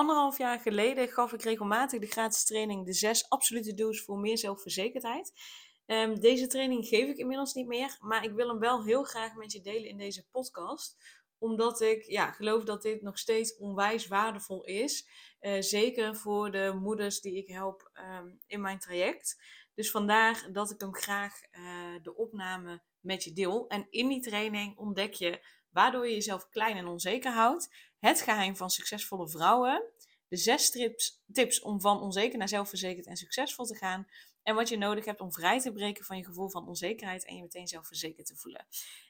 Anderhalf jaar geleden gaf ik regelmatig de gratis training de zes absolute do's voor meer zelfverzekerdheid. Ehm, deze training geef ik inmiddels niet meer, maar ik wil hem wel heel graag met je delen in deze podcast. Omdat ik ja, geloof dat dit nog steeds onwijs waardevol is. Uh, zeker voor de moeders die ik help um, in mijn traject. Dus vandaar dat ik hem graag uh, de opname met je deel. En in die training ontdek je waardoor je jezelf klein en onzeker houdt. Het geheim van succesvolle vrouwen. De zes tips, tips om van onzeker naar zelfverzekerd en succesvol te gaan. En wat je nodig hebt om vrij te breken van je gevoel van onzekerheid en je meteen zelfverzekerd te voelen.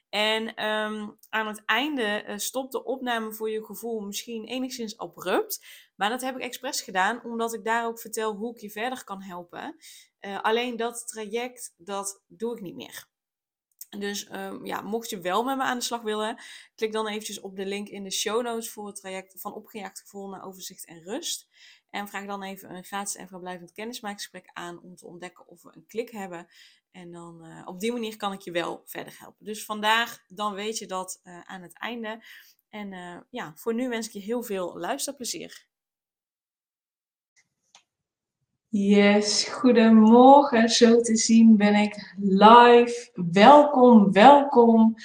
En um, aan het einde uh, stopt de opname voor je gevoel misschien enigszins abrupt. Maar dat heb ik expres gedaan, omdat ik daar ook vertel hoe ik je verder kan helpen. Uh, alleen dat traject, dat doe ik niet meer. Dus um, ja, mocht je wel met me aan de slag willen, klik dan eventjes op de link in de show notes voor het traject van opgejaagd gevoel naar overzicht en rust. En vraag dan even een gratis en verblijvend kennismakingsgesprek aan om te ontdekken of we een klik hebben. En dan uh, op die manier kan ik je wel verder helpen. Dus vandaag, dan weet je dat uh, aan het einde. En uh, ja, voor nu wens ik je heel veel luisterplezier. Yes, goedemorgen. Zo te zien ben ik live. Welkom, welkom.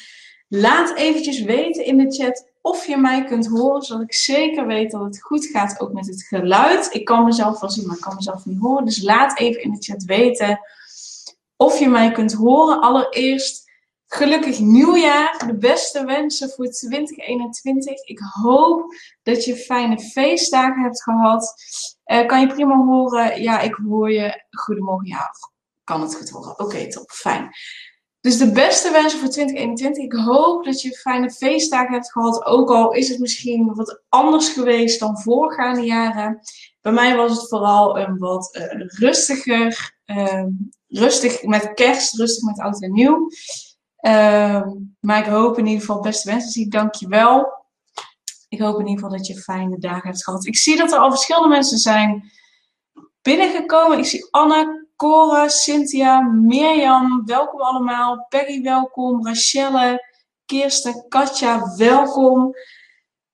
Laat eventjes weten in de chat of je mij kunt horen, zodat ik zeker weet dat het goed gaat ook met het geluid. Ik kan mezelf wel zien, maar ik kan mezelf niet horen. Dus laat even in de chat weten of je mij kunt horen. Allereerst gelukkig nieuwjaar. De beste wensen voor 2021. Ik hoop dat je fijne feestdagen hebt gehad. Uh, kan je prima horen? Ja, ik hoor je. Goedemorgen. Ja, kan het goed horen. Oké, top. Fijn. Dus de beste wensen voor 2021. Ik hoop dat je fijne feestdagen hebt gehad. Ook al is het misschien wat anders geweest dan voorgaande jaren. Bij mij was het vooral een wat uh, rustiger. Uh, rustig met kerst, rustig met oud en nieuw. Uh, maar ik hoop in ieder geval, beste ik dank je wel. Ik hoop in ieder geval dat je fijne dagen hebt gehad. Ik zie dat er al verschillende mensen zijn binnengekomen. Ik zie Anne, Cora, Cynthia, Mirjam, welkom allemaal. Peggy, welkom. Rachelle, Kirsten, Katja, welkom.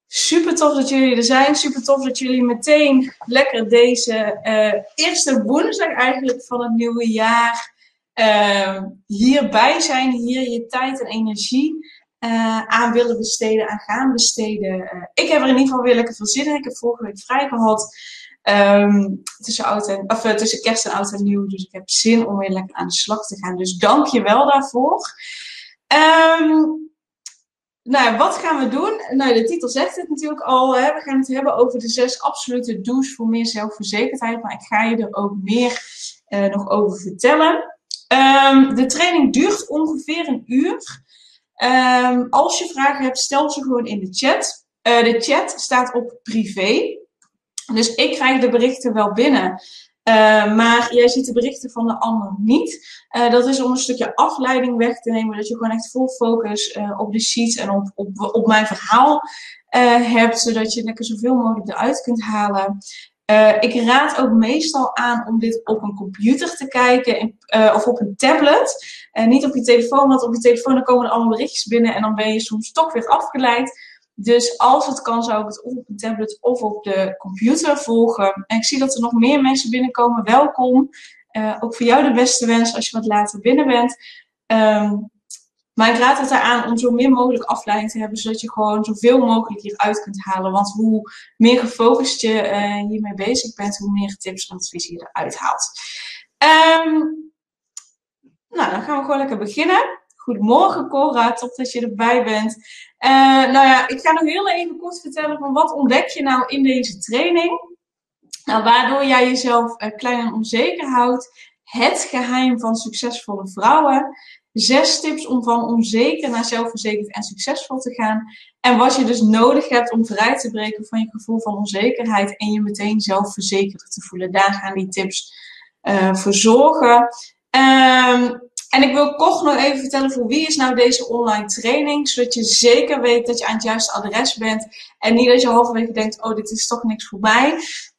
Super tof dat jullie er zijn. Super tof dat jullie meteen lekker deze uh, eerste woensdag eigenlijk van het nieuwe jaar uh, hierbij zijn. Hier je tijd en energie uh, aan willen besteden, aan gaan besteden. ik heb er in ieder geval weer lekker veel zin in. Ik heb vorige week vrij gehad. Um, tussen, oud en, of, uh, tussen kerst en oud en nieuw. Dus ik heb zin om weer lekker aan de slag te gaan. Dus dank je wel daarvoor. Um, nou, wat gaan we doen? Nou, de titel zegt het natuurlijk al. Hè? We gaan het hebben over de zes absolute do's voor meer zelfverzekerdheid. Maar ik ga je er ook meer nog over vertellen. Um, de training duurt ongeveer een uur. als je vragen hebt, stel ze gewoon in de chat. Uh, de chat staat op privé. Dus ik krijg de berichten wel binnen. Uh, maar jij ziet de berichten van de ander niet. Uh, dat is om een stukje afleiding weg te nemen. Dat je gewoon echt full focus uh, op de sheets en op, op, op mijn verhaal hebt. Zodat je lekker zoveel mogelijk eruit kunt halen. Ik raad ook meestal aan om dit op een computer te kijken in, of op een tablet. niet op je telefoon, want op je telefoon dan komen er allemaal berichtjes binnen en dan ben je soms toch weer afgeleid. Dus als het kan, zou ik het op een tablet of op de computer volgen. En ik zie dat er nog meer mensen binnenkomen. Welkom. Uh, ook voor jou de beste wens als je wat later binnen bent. Um, maar ik raad het eraan om zo min mogelijk afleiding te hebben, zodat je gewoon zoveel mogelijk hieruit kunt halen. Want hoe meer gefocust je uh, hiermee bezig bent, hoe meer tips en advies je eruit haalt. Um, nou, dan gaan we gewoon lekker beginnen. Goedemorgen Cora, top dat je erbij bent. Uh, nou ja, ik ga nog heel even kort vertellen van wat ontdek je nou in deze training. Nou, waardoor jij jezelf uh, klein en onzeker houdt, Het geheim van succesvolle vrouwen. Zes tips om van onzeker naar zelfverzekerd en succesvol te gaan. En wat je dus nodig hebt om vrij te breken van je gevoel van onzekerheid en je meteen zelfverzekerder te voelen. Daar gaan die tips uh, voor zorgen. Um, en ik wil kort nog even vertellen voor wie is nou deze online training, zodat je zeker weet dat je aan het juiste adres bent en niet dat je halverwege denkt, oh dit is toch niks voor mij.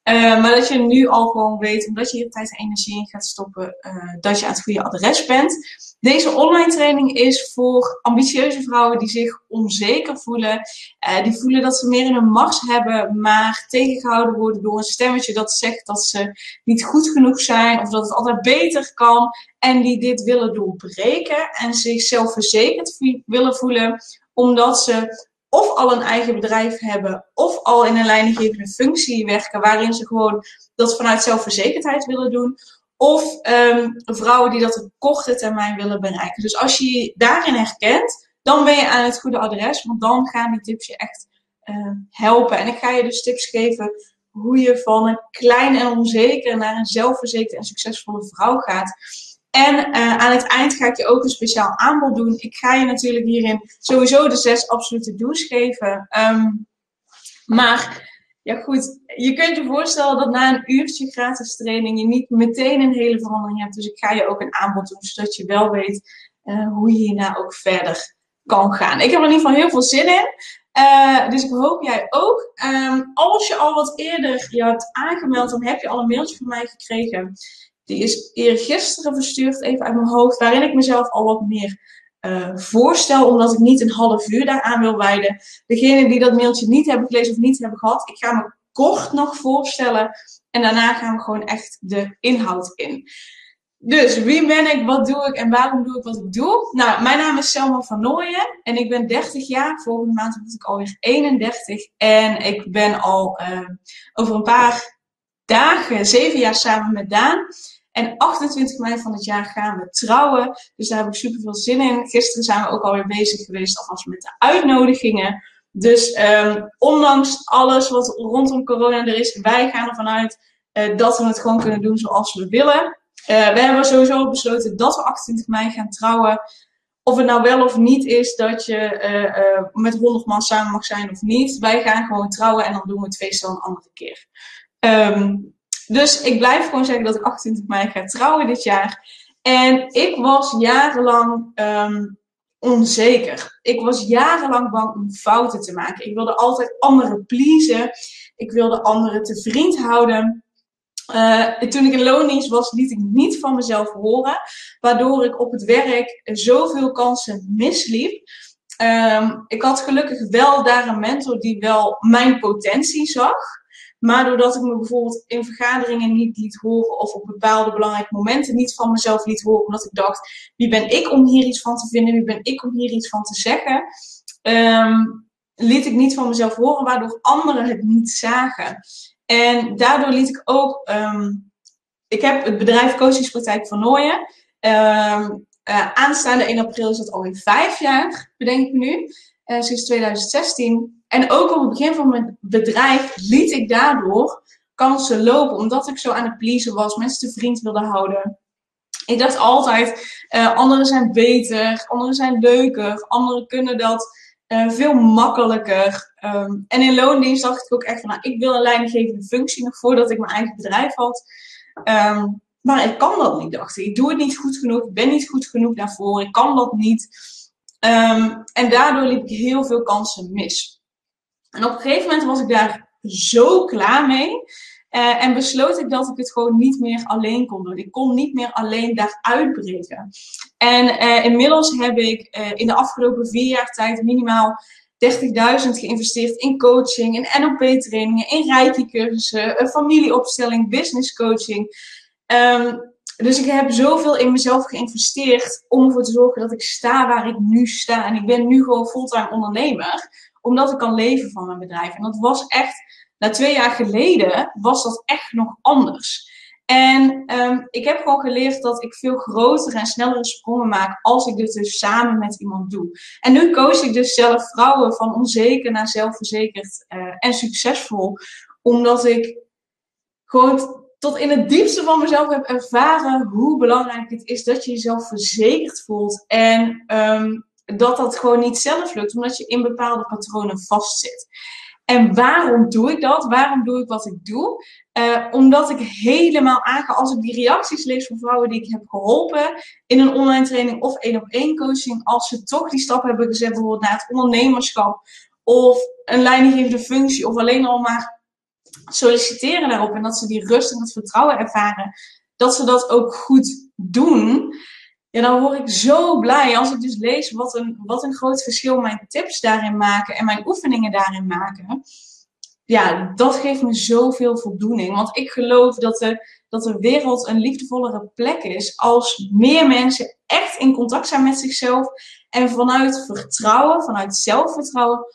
Uh, maar dat je nu al gewoon weet, omdat je hier tijd en energie in gaat stoppen, uh, dat je aan het goede adres bent. Deze online training is voor ambitieuze vrouwen die zich onzeker voelen. Uh, die voelen dat ze meer in hun macht hebben, maar tegengehouden worden door een stemmetje dat zegt dat ze niet goed genoeg zijn of dat het altijd beter kan. En die dit willen doorbreken en zichzelf verzekerd willen voelen, omdat ze of al een eigen bedrijf hebben, of al in een leidinggevende functie werken, waarin ze gewoon dat vanuit zelfverzekerdheid willen doen. Of um, vrouwen die dat op korte termijn willen bereiken. Dus als je je daarin herkent, dan ben je aan het goede adres, want dan gaan die tips je echt uh, helpen. En ik ga je dus tips geven hoe je van een klein en onzeker naar een zelfverzekerde en succesvolle vrouw gaat. En uh, aan het eind ga ik je ook een speciaal aanbod doen. Ik ga je natuurlijk hierin sowieso de zes absolute do's geven. Um, maar ja goed, je kunt je voorstellen dat na een uurtje gratis training je niet meteen een hele verandering hebt. Dus ik ga je ook een aanbod doen, zodat je wel weet uh, hoe je hierna ook verder kan gaan. Ik heb er in ieder geval heel veel zin in. Uh, dus ik hoop jij ook. Um, als je al wat eerder je hebt aangemeld, dan heb je al een mailtje van mij gekregen. Die is eergisteren verstuurd, even uit mijn hoofd, waarin ik mezelf al wat meer uh, voorstel, omdat ik niet een half uur daaraan wil wijden. Degenen die dat mailtje niet hebben gelezen of niet hebben gehad, ik ga me kort nog voorstellen en daarna gaan we gewoon echt de inhoud in. Dus wie ben ik, wat doe ik en waarom doe ik wat ik doe? Nou, mijn naam is Selma van Nooyen en ik ben 30 jaar. Volgende maand word ik alweer 31 en ik ben al uh, over een paar dagen, zeven jaar samen met Daan. En 28 mei van het jaar gaan we trouwen. Dus daar heb ik super veel zin in. Gisteren zijn we ook alweer bezig geweest, alvast met de uitnodigingen. Dus um, ondanks alles wat rondom corona er is, wij gaan ervan uit uh, dat we het gewoon kunnen doen zoals we willen. Uh, we hebben sowieso besloten dat we 28 mei gaan trouwen. Of het nou wel of niet is dat je uh, met 100 man samen mag zijn of niet. Wij gaan gewoon trouwen en dan doen we het feest wel een andere keer. Um, dus ik blijf gewoon zeggen dat ik 28 mei ga trouwen dit jaar. En ik was jarenlang um, onzeker. Ik was jarenlang bang om fouten te maken. Ik wilde altijd anderen pleasen. Ik wilde anderen te vriend houden. Uh, toen ik in loondienst was, liet ik niet van mezelf horen. Waardoor ik op het werk zoveel kansen misliep. Um, ik had gelukkig wel daar een mentor die wel mijn potentie zag. Maar doordat ik me bijvoorbeeld in vergaderingen niet liet horen of op bepaalde belangrijke momenten niet van mezelf liet horen, omdat ik dacht, wie ben ik om hier iets van te vinden, wie ben ik om hier iets van te zeggen, um, liet ik niet van mezelf horen, waardoor anderen het niet zagen. En daardoor liet ik ook, um, ik heb het bedrijf Coachingspraktijk van Nooien. Um, uh, aanstaande 1 april is dat alweer vijf jaar, bedenk ik nu, uh, sinds 2016. En ook op het begin van mijn bedrijf liet ik daardoor kansen lopen, omdat ik zo aan het pleasen was, mensen te vriend wilde houden. Ik dacht altijd, uh, anderen zijn beter, anderen zijn leuker, anderen kunnen dat uh, veel makkelijker. Um, en in loondienst dacht ik ook echt van, nou, ik wil een leidinggevende functie nog voordat ik mijn eigen bedrijf had. Um, maar ik kan dat niet, dacht ik. Ik doe het niet goed genoeg, ik ben niet goed genoeg daarvoor, ik kan dat niet. Um, en daardoor liep ik heel veel kansen mis. En op een gegeven moment was ik daar zo klaar mee. Uh, en besloot ik dat ik het gewoon niet meer alleen kon doen. Ik kon niet meer alleen daar uitbreken. En uh, inmiddels heb ik uh, in de afgelopen vier jaar tijd minimaal 30.000 geïnvesteerd in coaching, in NLP-trainingen, in reiki-cursussen, familieopstelling, business coaching. Um, dus ik heb zoveel in mezelf geïnvesteerd om ervoor te zorgen dat ik sta waar ik nu sta. En ik ben nu gewoon fulltime ondernemer omdat ik kan leven van mijn bedrijf. En dat was echt, na twee jaar geleden, was dat echt nog anders. En um, ik heb gewoon geleerd dat ik veel grotere en snellere sprongen maak als ik dit dus samen met iemand doe. En nu coach ik dus zelf vrouwen van onzeker naar zelfverzekerd uh, en succesvol. Omdat ik gewoon tot in het diepste van mezelf heb ervaren hoe belangrijk het is dat je jezelf verzekerd voelt. En ehm, dat dat gewoon niet zelf lukt, omdat je in bepaalde patronen vastzit. En waarom doe ik dat? Waarom doe ik wat ik doe? Uh, omdat ik helemaal aanga, als ik die reacties lees van vrouwen die ik heb geholpen in een online training of één op één coaching, als ze toch die stap hebben gezet, bijvoorbeeld naar het ondernemerschap of een leidinggevende functie of alleen al maar solliciteren daarop en dat ze die rust en dat vertrouwen ervaren, dat ze dat ook goed doen. Ja, dan word ik zo blij als ik dus lees wat een, wat een groot verschil mijn tips daarin maken en mijn oefeningen daarin maken. Ja, dat geeft me zoveel voldoening. Want ik geloof dat de, dat de wereld een liefdevollere plek is als meer mensen echt in contact zijn met zichzelf en vanuit vertrouwen, vanuit zelfvertrouwen,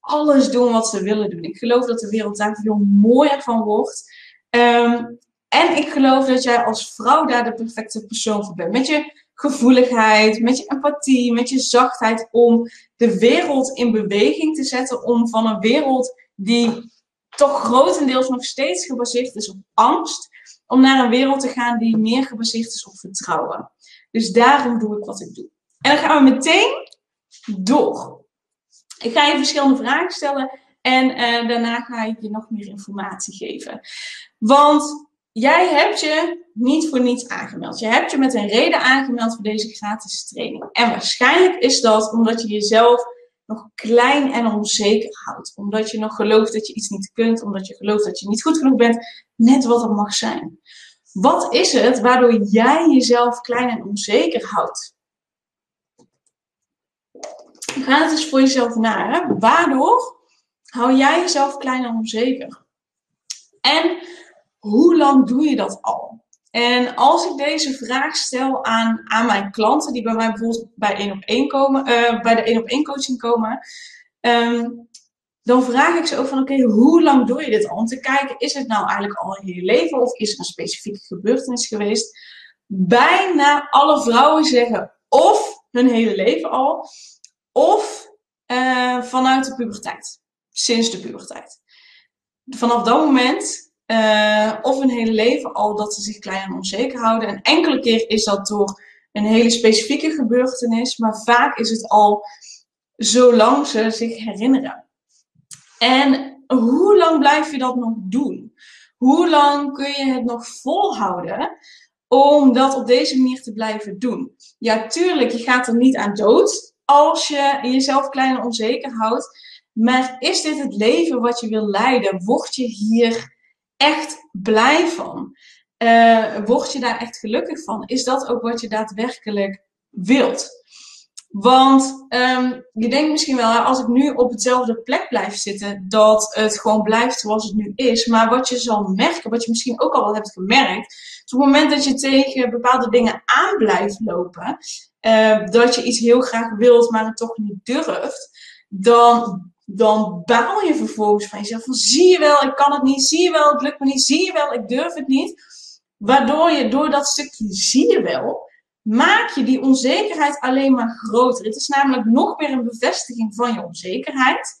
alles doen wat ze willen doen. Ik geloof dat de wereld daar veel mooier van wordt. Ehm, en ik geloof dat jij als vrouw daar de perfecte persoon voor bent. Met je gevoeligheid, met je empathie, met je zachtheid om de wereld in beweging te zetten. Om van een wereld die toch grotendeels nog steeds gebaseerd is op angst, om naar een wereld te gaan die meer gebaseerd is op vertrouwen. Dus daarom doe ik wat ik doe. En dan gaan we meteen door. Ik ga je verschillende vragen stellen en uh, daarna ga ik je nog meer informatie geven. Want jij hebt je niet voor niets aangemeld. Je hebt je met een reden aangemeld voor deze gratis training. En waarschijnlijk is dat omdat je jezelf nog klein en onzeker houdt. Omdat je nog gelooft dat je iets niet kunt. Omdat je gelooft dat je niet goed genoeg bent. Net wat het mag zijn. Wat is het waardoor jij jezelf klein en onzeker houdt? Ga het eens voor jezelf na. Hè? Waardoor hou jij jezelf klein en onzeker? En hoe lang doe je dat al? En als ik deze vraag stel aan, aan mijn klanten, die bij mij bijvoorbeeld bij, 1 op 1 komen, uh, bij de 1 op 1 coaching komen, um, dan vraag ik ze ook van oké, hoe lang doe je dit al? Om te kijken, is het nou eigenlijk al in je leven of is er een specifieke gebeurtenis geweest? Bijna alle vrouwen zeggen of hun hele leven al, of uh, vanuit de puberteit. Sinds de puberteit. Vanaf dat moment, uh, of hun hele leven al, dat ze zich klein en onzeker houden. En enkele keer is dat door een hele specifieke gebeurtenis, maar vaak is het al zolang ze zich herinneren. En hoe lang blijf je dat nog doen? Hoe lang kun je het nog volhouden om dat op deze manier te blijven doen? Ja, tuurlijk, je gaat er niet aan dood als je jezelf klein en onzeker houdt. Maar is dit het leven wat je wil leiden? Word je hier echt blij van? Uh, word je daar echt gelukkig van? Is dat ook wat je daadwerkelijk wilt? Want um, je denkt misschien wel, als ik nu op hetzelfde plek blijf zitten, dat het gewoon blijft zoals het nu is. Maar wat je zal merken, wat je misschien ook al wel hebt gemerkt, is op het moment dat je tegen bepaalde dingen aan blijft lopen, uh, dat je iets heel graag wilt, maar het toch niet durft, dan, dan baal je vervolgens van jezelf. Van, zie je wel, ik kan het niet. Zie je wel, het lukt me niet. Zie je wel, ik durf het niet. Waardoor je door dat stukje zie je wel, maak je die onzekerheid alleen maar groter. Het is namelijk nog meer een bevestiging van je onzekerheid.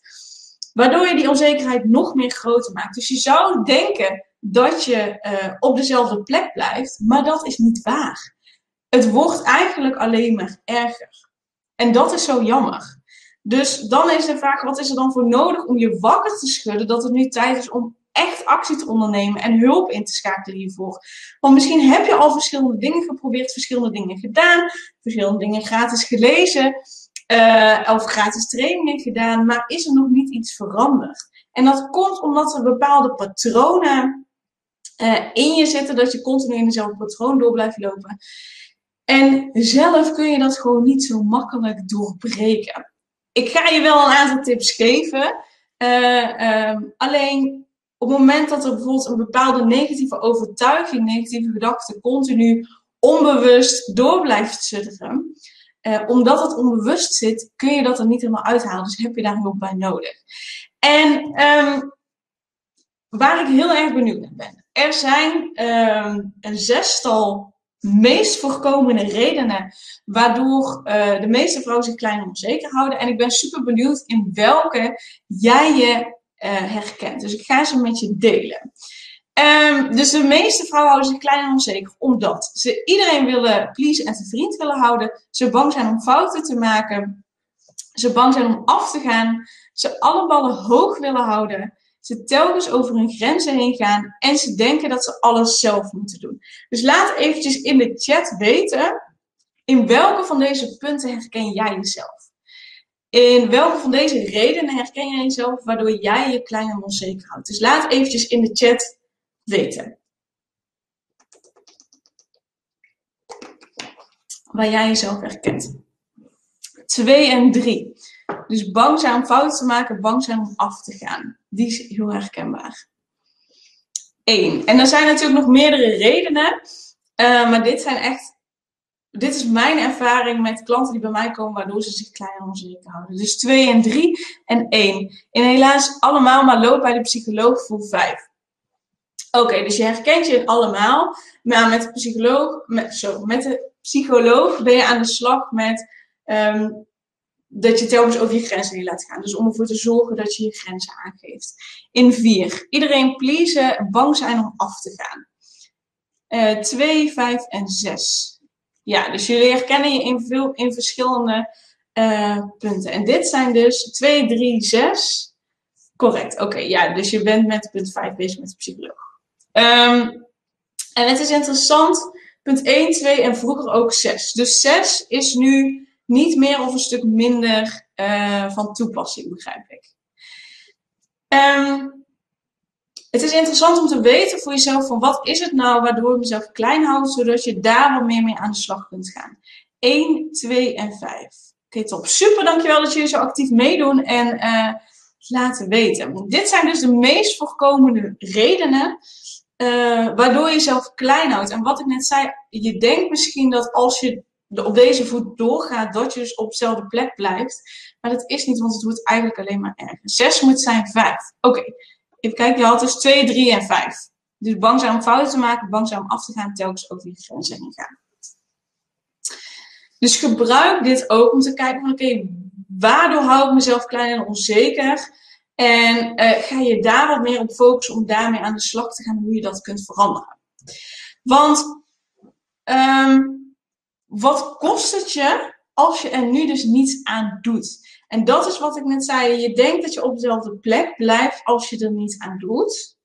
Waardoor je die onzekerheid nog meer groter maakt. Dus je zou denken dat je uh, op dezelfde plek blijft, maar dat is niet waar het wordt eigenlijk alleen maar erger. En dat is zo jammer. Dus dan is de vraag, wat is er dan voor nodig om je wakker te schudden dat het nu tijd is om echt actie te ondernemen en hulp in te schakelen hiervoor. Want misschien heb je al verschillende dingen geprobeerd, verschillende dingen gedaan, verschillende dingen gratis gelezen uh, of gratis trainingen gedaan, maar is er nog niet iets veranderd? En dat komt omdat er bepaalde patronen uh, in je zitten, dat je continu in dezelfde patroon door blijft lopen. En zelf kun je dat gewoon niet zo makkelijk doorbreken. Ik ga je wel een aantal tips geven. Uh, um, alleen op het moment dat er bijvoorbeeld een bepaalde negatieve overtuiging, negatieve gedachte continu onbewust door blijft sudderen, uh, omdat het onbewust zit, kun je dat er niet helemaal uithalen. Dus heb je daar hulp bij nodig. En um, waar ik heel erg benieuwd naar ben. Er zijn um, een zestal meest voorkomende redenen waardoor uh, de meeste vrouwen zich klein en onzeker houden. En ik ben super benieuwd in welke jij je uh, herkent. Dus ik ga ze met je delen. Um, dus de meeste vrouwen houden zich klein en onzeker omdat ze iedereen willen pleasen en zijn vriend willen houden. Ze bang zijn om fouten te maken. Ze bang zijn om af te gaan. Ze alle ballen hoog willen houden. Ze telkens over hun grenzen heen gaan. En ze denken dat ze alles zelf moeten doen. Dus laat eventjes in de chat weten. In welke van deze punten herken jij jezelf? In welke van deze redenen herken jij jezelf waardoor jij je klein en onzeker houdt? Dus laat eventjes in de chat weten. Waar jij jezelf herkent. 2 en 3. Dus bang zijn om fouten te maken, bang zijn om af te gaan. Die is heel herkenbaar. 1. En er zijn natuurlijk nog meerdere redenen. Uh, maar dit zijn echt. Dit is mijn ervaring met klanten die bij mij komen, waardoor ze zich klein en onzeker houden. Dus 2 en 3 en 1. En helaas allemaal maar loop bij de psycholoog voor 5. Oké, dus je herkent je allemaal. Maar met de psycholoog, met, zo, met de psycholoog ben je aan de slag met um, dat je telkens over je grenzen heen laat gaan. Dus om ervoor te zorgen dat je je grenzen aangeeft. In vier, iedereen pleasen, bang zijn om af te gaan. Uh, twee, vijf en zes. Ja, dus jullie herkennen je in, veel, in verschillende uh, punten. En dit zijn dus 2, 3, 6. Correct, oké. ja, dus je bent met punt 5 bezig met de psycholoog. Um, en het is interessant, punt 1, 2 en vroeger ook 6. Dus 6 is nu niet meer of een stuk minder uh, van toepassing, begrijp ik. Um, het is interessant om te weten voor jezelf van wat is het nou waardoor ik mezelf klein houd, zodat je daar wat meer mee aan de slag kunt gaan. 1, 2 en 5. Oké, top. Super, dankjewel dat jullie zo actief meedoen en uh, laten weten. Dit zijn dus de meest voorkomende redenen uh, waardoor je jezelf klein houdt. En wat ik net zei, je denkt misschien dat als je op deze voet doorgaat, dat je dus op dezelfde plek blijft. Maar dat is niet, want het wordt eigenlijk alleen maar erger. Zes moet zijn vijf. Oké, okay. even kijken, je had dus twee, drie en vijf. Dus bang zijn om fouten te maken, bang zijn om af te gaan, telkens ook die grenzen heen gaan. Dus gebruik dit ook om te kijken van oké, okay, waardoor hou ik mezelf klein en onzeker? En uh, ga je daar wat meer op focussen om daarmee aan de slag te gaan hoe je dat kunt veranderen. Want um, wat kost het je als je er nu dus niets aan doet? En dat is wat ik net zei. Je denkt dat je op dezelfde plek blijft als je er niets aan doet.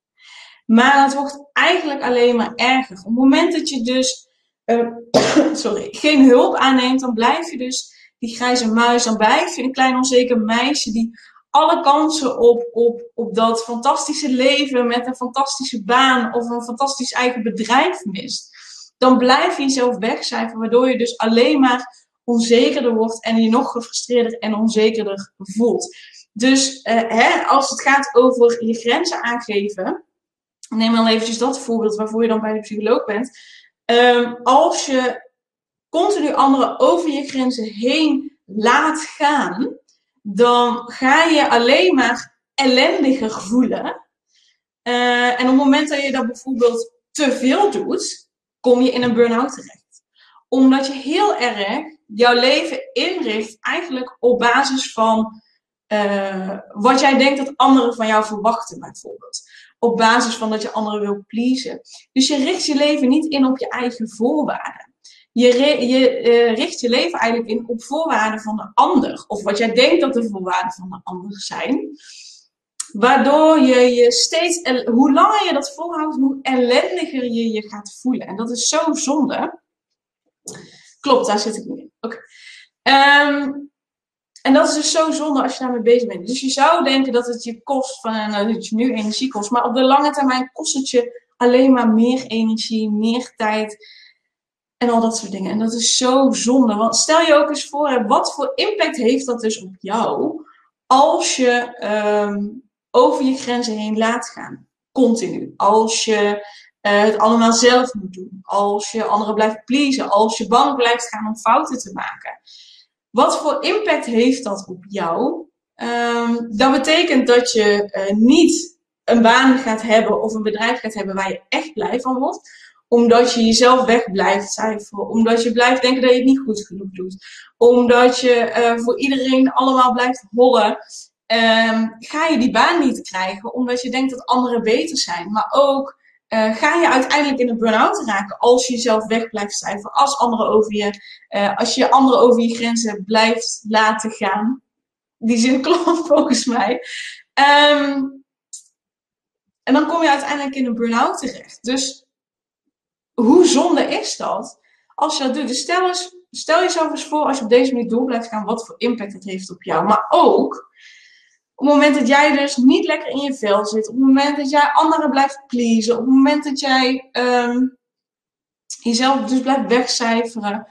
Maar het wordt eigenlijk alleen maar erger. Op het moment dat je dus uh, sorry, geen hulp aanneemt, dan blijf je dus die grijze muis. Dan blijf je een klein onzeker meisje die alle kansen op, op, op dat fantastische leven met een fantastische baan of een fantastisch eigen bedrijf mist. Dan blijf je jezelf wegcijferen, waardoor je dus alleen maar onzekerder wordt en je nog gefrustreerder en onzekerder voelt. Dus uh, hè, als het gaat over je grenzen aangeven, neem dan eventjes dat voorbeeld waarvoor je dan bij de psycholoog bent. Um, als je continu anderen over je grenzen heen laat gaan, dan ga je alleen maar ellendiger voelen. Uh, en op het moment dat je dat bijvoorbeeld te veel doet, kom je in een burn-out terecht. Omdat je heel erg jouw leven inricht eigenlijk op basis van uh, wat jij denkt dat anderen van jou verwachten, bijvoorbeeld. Op basis van dat je anderen wil pleasen. Dus je richt je leven niet in op je eigen voorwaarden je, je uh, richt je leven eigenlijk in op voorwaarden van de ander. Of wat jij denkt dat de voorwaarden van de ander zijn. Waardoor je je steeds, hoe langer je dat volhoudt, hoe ellendiger je je gaat voelen. En dat is zo zonde. Klopt, daar zit ik nu in. Oké. Ehm, en dat is dus zo zonde als je daarmee bezig bent. Dus je zou denken dat het je kost, van, nou, dat je nu energie kost. Maar op de lange termijn kost het je alleen maar meer energie, meer tijd en al dat soort dingen. En dat is zo zonde. Want stel je ook eens voor, wat voor impact heeft dat dus op jou als je um, over je grenzen heen laat gaan? Continu. Als je uh, het allemaal zelf moet doen. Als je anderen blijft pleasen. Als je bang blijft gaan om fouten te maken. Wat voor impact heeft dat op jou? Um, dat betekent dat je uh, niet een baan gaat hebben of een bedrijf gaat hebben waar je echt blij van wordt omdat je jezelf weg blijft cijferen. Omdat je blijft denken dat je het niet goed genoeg doet. Omdat je uh, voor iedereen allemaal blijft hollen. Um, ga je die baan niet krijgen omdat je denkt dat anderen beter zijn. Maar ook uh, ga je uiteindelijk in een burn-out raken als je jezelf weg blijft cijferen, als anderen over je, uh, als je anderen over je grenzen blijft laten gaan. Die zin klopt volgens mij. Um, en dan kom je uiteindelijk in een burn-out terecht. Dus hoe zonde is dat als je dat doet? Dus stel, eens, stel jezelf eens voor als je op deze manier door blijft gaan, wat voor impact het heeft op jou. Maar ook op het moment dat jij dus niet lekker in je vel zit, op het moment dat jij anderen blijft pleasen, op het moment dat jij um, jezelf dus blijft wegcijferen,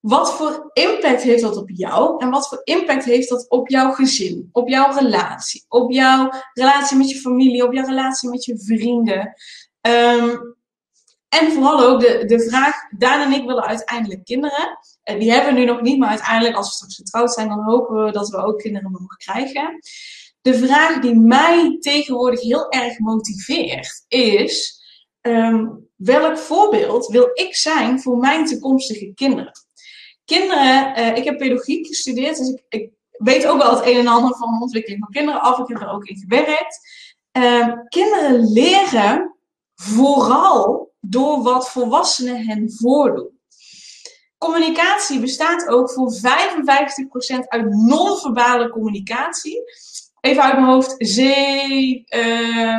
wat voor impact heeft dat op jou en wat voor impact heeft dat op jouw gezin, op jouw relatie, op jouw relatie met je familie, op jouw relatie met je vrienden? Um, en vooral ook de, de vraag, Daan en ik willen uiteindelijk kinderen. Die hebben we nu nog niet, maar uiteindelijk als we straks getrouwd zijn, dan hopen we dat we ook kinderen mogen krijgen. De vraag die mij tegenwoordig heel erg motiveert is, um, welk voorbeeld wil ik zijn voor mijn toekomstige kinderen? Kinderen, uh, ik heb pedagogiek gestudeerd, dus ik, ik, weet ook wel het een en ander van de ontwikkeling van kinderen af. Ik heb er ook in gewerkt. Uh, kinderen leren vooral door wat volwassenen hen voordoen. Communicatie bestaat ook voor 55% uit non-verbale communicatie. Even uit mijn hoofd, uh,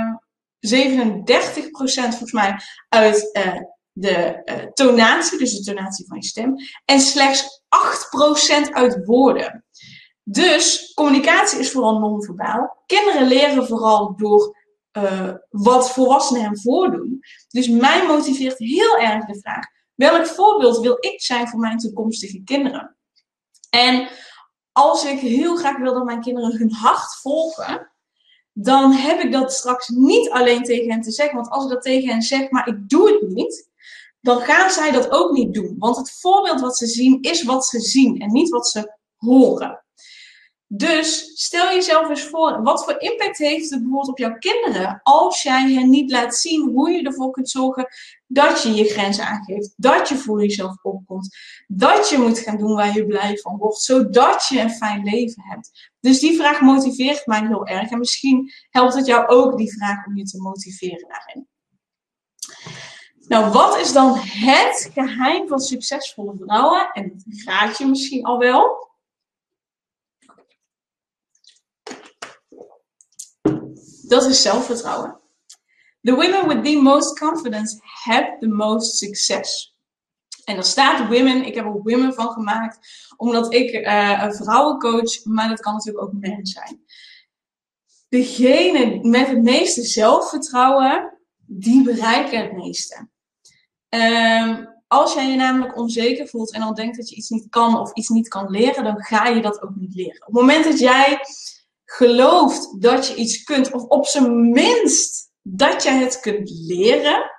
37% volgens mij uit uh, de uh, tonatie, dus de tonatie van je stem. En slechts 8% uit woorden. Dus communicatie is vooral non-verbaal. Kinderen leren vooral door wat volwassenen hem voordoen. Dus mij motiveert heel erg de vraag: welk voorbeeld wil ik zijn voor mijn toekomstige kinderen? En als ik heel graag wil dat mijn kinderen hun hart volgen, dan heb ik dat straks niet alleen tegen hen te zeggen. Want als ik dat tegen hen zeg, maar ik doe het niet, dan gaan zij dat ook niet doen. Want het voorbeeld wat ze zien is wat ze zien en niet wat ze horen. Dus stel jezelf eens voor, wat voor impact heeft het bijvoorbeeld op jouw kinderen als jij hen niet laat zien hoe je ervoor kunt zorgen dat je je grenzen aangeeft, dat je voor jezelf opkomt, dat je moet gaan doen waar je blij van wordt, zodat je een fijn leven hebt. Dus die vraag motiveert mij heel erg en misschien helpt het jou ook die vraag om je te motiveren daarin. Nou, wat is dan het geheim van succesvolle vrouwen? En dat raad je misschien al wel. Dat is zelfvertrouwen. The women with the most confidence have the most success. En er staat women, ik heb er women van gemaakt, omdat ik uh, een vrouwencoach, maar dat kan natuurlijk ook men zijn. Degene met het meeste zelfvertrouwen, die bereiken het meeste. Um, als jij je namelijk onzeker voelt en dan denkt dat je iets niet kan of iets niet kan leren, dan ga je dat ook niet leren. Op het moment dat jij gelooft dat je iets kunt, of op zijn minst dat je het kunt leren,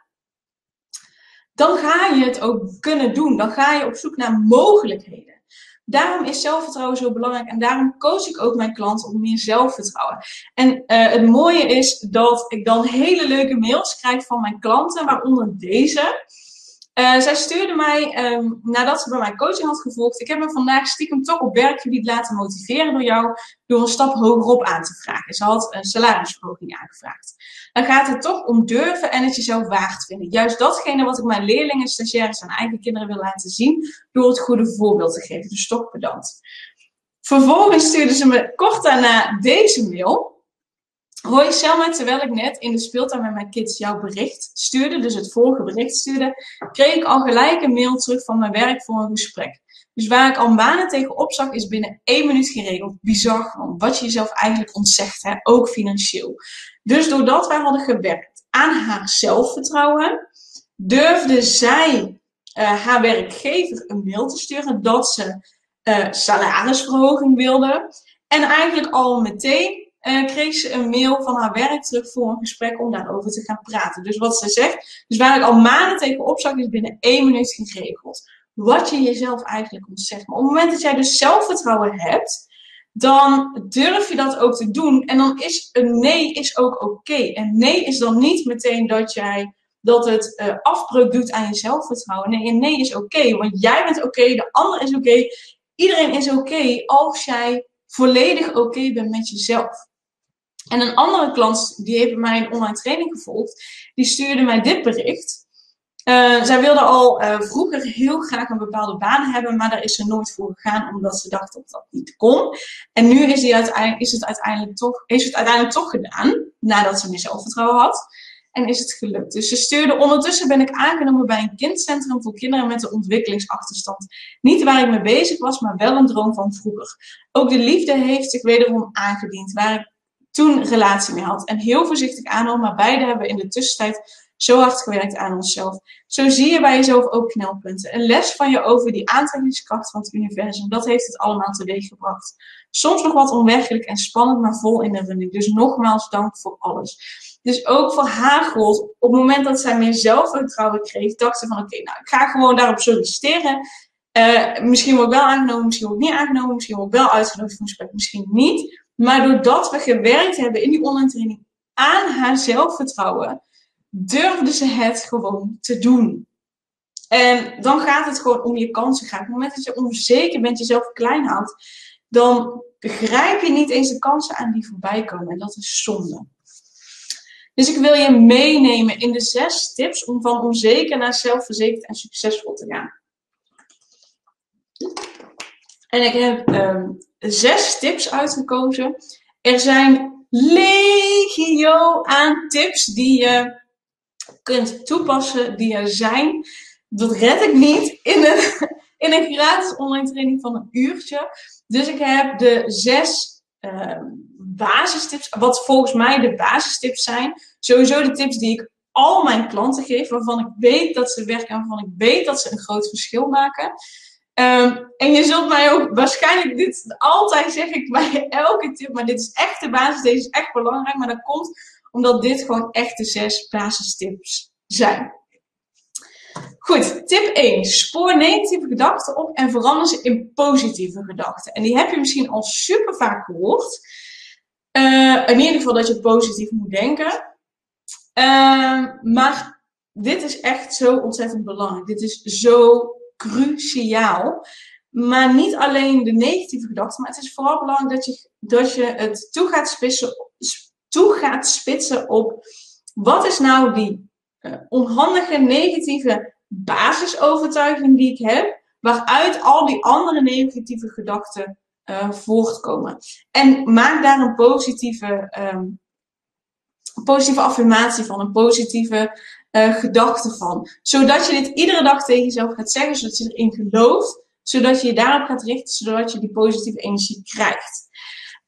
dan ga je het ook kunnen doen. Dan ga je op zoek naar mogelijkheden. Daarom is zelfvertrouwen zo belangrijk en daarom coach ik ook mijn klanten om meer zelfvertrouwen. En uh, het mooie is dat ik dan hele leuke mails krijg van mijn klanten, waaronder deze. Uh, zij stuurde mij, um, nadat ze bij mijn coaching had gevolgd, ik heb me vandaag stiekem toch op werkgebied laten motiveren door jou, door een stap hogerop aan te vragen. Ze had een salarisverhoging aangevraagd. Dan gaat het toch om durven en het jezelf waard vinden. Juist datgene wat ik mijn leerlingen, stagiaires en eigen kinderen wil laten zien, door het goede voorbeeld te geven. Dus toch pedant. Vervolgens stuurde ze me kort daarna deze mail. Hoi Selma, terwijl ik net in de speeltuin met mijn kids jouw bericht stuurde, dus het vorige bericht stuurde, kreeg ik al gelijk een mail terug van mijn werk voor een gesprek. Dus waar ik al maanden tegenop zag, is binnen één minuut geregeld. Bizar gewoon. Wat je jezelf eigenlijk ontzegt, hè? ook financieel. Dus doordat wij hadden gewerkt aan haar zelfvertrouwen, durfde zij uh, haar werkgever een mail te sturen dat ze uh, salarisverhoging wilde. En eigenlijk al meteen uh, kreeg ze een mail van haar werk terug voor een gesprek om daarover te gaan praten. Dus wat ze zegt, dus waar ik al maanden tegen opzag, is binnen één minuut geregeld. Wat je jezelf eigenlijk ontzegt. Maar op het moment dat jij dus zelfvertrouwen hebt, dan durf je dat ook te doen. En dan is een nee is ook oké. En nee is dan niet meteen dat jij dat het uh, afbreuk doet aan je zelfvertrouwen. Nee, een nee is oké. want jij bent oké, de ander is oké. Iedereen is oké als jij volledig oké bent met jezelf. En een andere klant, die heeft mijn online training gevolgd, die stuurde mij dit bericht. Uh, zij wilde al uh, vroeger heel graag een bepaalde baan hebben, maar daar is ze nooit voor gegaan omdat ze dacht dat dat niet kon. En nu is, die uiteindelijk, is, het uiteindelijk toch, is het uiteindelijk toch gedaan, nadat ze meer zelfvertrouwen had. En is het gelukt. Dus ze stuurde, ondertussen ben ik aangenomen bij een kindcentrum voor kinderen met een ontwikkelingsachterstand. Niet waar ik mee bezig was, maar wel een droom van vroeger. Ook de liefde heeft zich wederom aangediend, waar ik toen relatie mee had. En heel voorzichtig aanhouden, maar beide hebben in de tussentijd zo hard gewerkt aan onszelf. Zo zie je bij jezelf ook knelpunten. Een les van je over die aantrekkingskracht van het universum. Dat heeft het allemaal teweeggebracht. Soms nog wat onwerkelijk en spannend, maar vol in de running. Dus nogmaals dank voor alles. Dus ook voor haar gold, op het moment dat zij meer zelfvertrouwen kreeg, dacht ze van oké, nou ik ga gewoon daarop solliciteren. Uh, misschien word ik wel aangenomen, misschien word ik niet aangenomen, misschien word ik wel uitgenodigd voor een gesprek, misschien niet. Maar doordat we gewerkt hebben in die online training aan haar zelfvertrouwen, durfde ze het gewoon te doen. En dan gaat het gewoon om je kansen gaan. Op het moment dat je onzeker bent, jezelf klein houdt, dan begrijp je niet eens de kansen aan die voorbij komen. En dat is zonde. Dus ik wil je meenemen in de zes tips om van onzeker naar zelfverzekerd en succesvol te gaan. En ik heb um, zes tips uitgekozen. Er zijn legio aan tips die je kunt toepassen die er zijn. Dat red ik niet in een, in een gratis online training van een uurtje. Dus ik heb de zes uh, basistips, wat volgens mij de basistips zijn. Sowieso de tips die ik al mijn klanten geef, waarvan ik weet dat ze werken en waarvan ik weet dat ze een groot verschil maken. Um, en je zult mij ook waarschijnlijk dit altijd zeg ik bij elke tip, maar dit is echt de basis, deze is echt belangrijk, maar dat komt omdat dit gewoon echt de zes basistips zijn. Goed, tip 1. Spoor negatieve gedachten op en verander ze in positieve gedachten. En die heb je misschien al super vaak gehoord. Uh, in ieder geval dat je positief moet denken. Uh, maar dit is echt zo ontzettend belangrijk. Dit is zo cruciaal. Maar niet alleen de negatieve gedachten, maar het is vooral belangrijk dat je, dat je het toe gaat gaat spitsen op wat is nou die uh, onhandige negatieve basisovertuiging die ik heb, waaruit al die andere negatieve gedachten uh, voortkomen. En maak daar een positieve, um, positieve affirmatie van, een positieve uh, gedachte van. Zodat je dit iedere dag tegen jezelf gaat zeggen, zodat je erin gelooft, zodat je je daarop gaat richten, zodat je die positieve energie krijgt.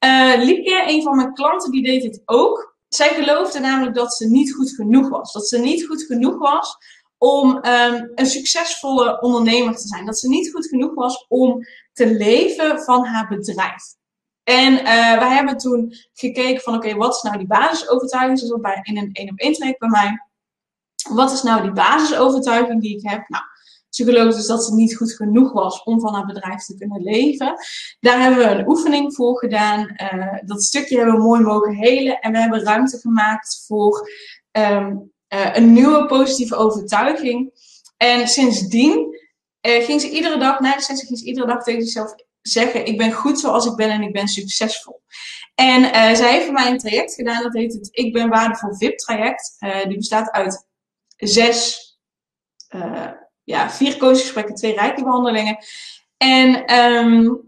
Uh, Lieke, een van mijn klanten, die deed dit ook. Zij geloofde namelijk dat ze niet goed genoeg was. Dat ze niet goed genoeg was om um, een succesvolle ondernemer te zijn. Dat ze niet goed genoeg was om te leven van haar bedrijf. En uh, wij hebben toen gekeken van oké, wat is nou die basisovertuiging? Ze bij, in een 1 op 1 traject bij mij. Wat is nou die basisovertuiging die ik heb? Nou, geloofde dus dat ze niet goed genoeg was om van haar bedrijf te kunnen leven. Daar hebben we een oefening voor gedaan. Uh, dat stukje hebben we mooi mogen helen. En we hebben ruimte gemaakt voor um, uh, een nieuwe positieve overtuiging. En sindsdien uh, ging ze iedere dag, na de ging ze iedere dag tegen zichzelf zeggen: Ik ben goed zoals ik ben en ik ben succesvol. En zij heeft voor mij een traject gedaan, dat heet het Ik ben waardevol VIP traject. Uh, die bestaat uit zes, uh, ja, vier coachgesprekken, twee rijkebehandelingen. En um,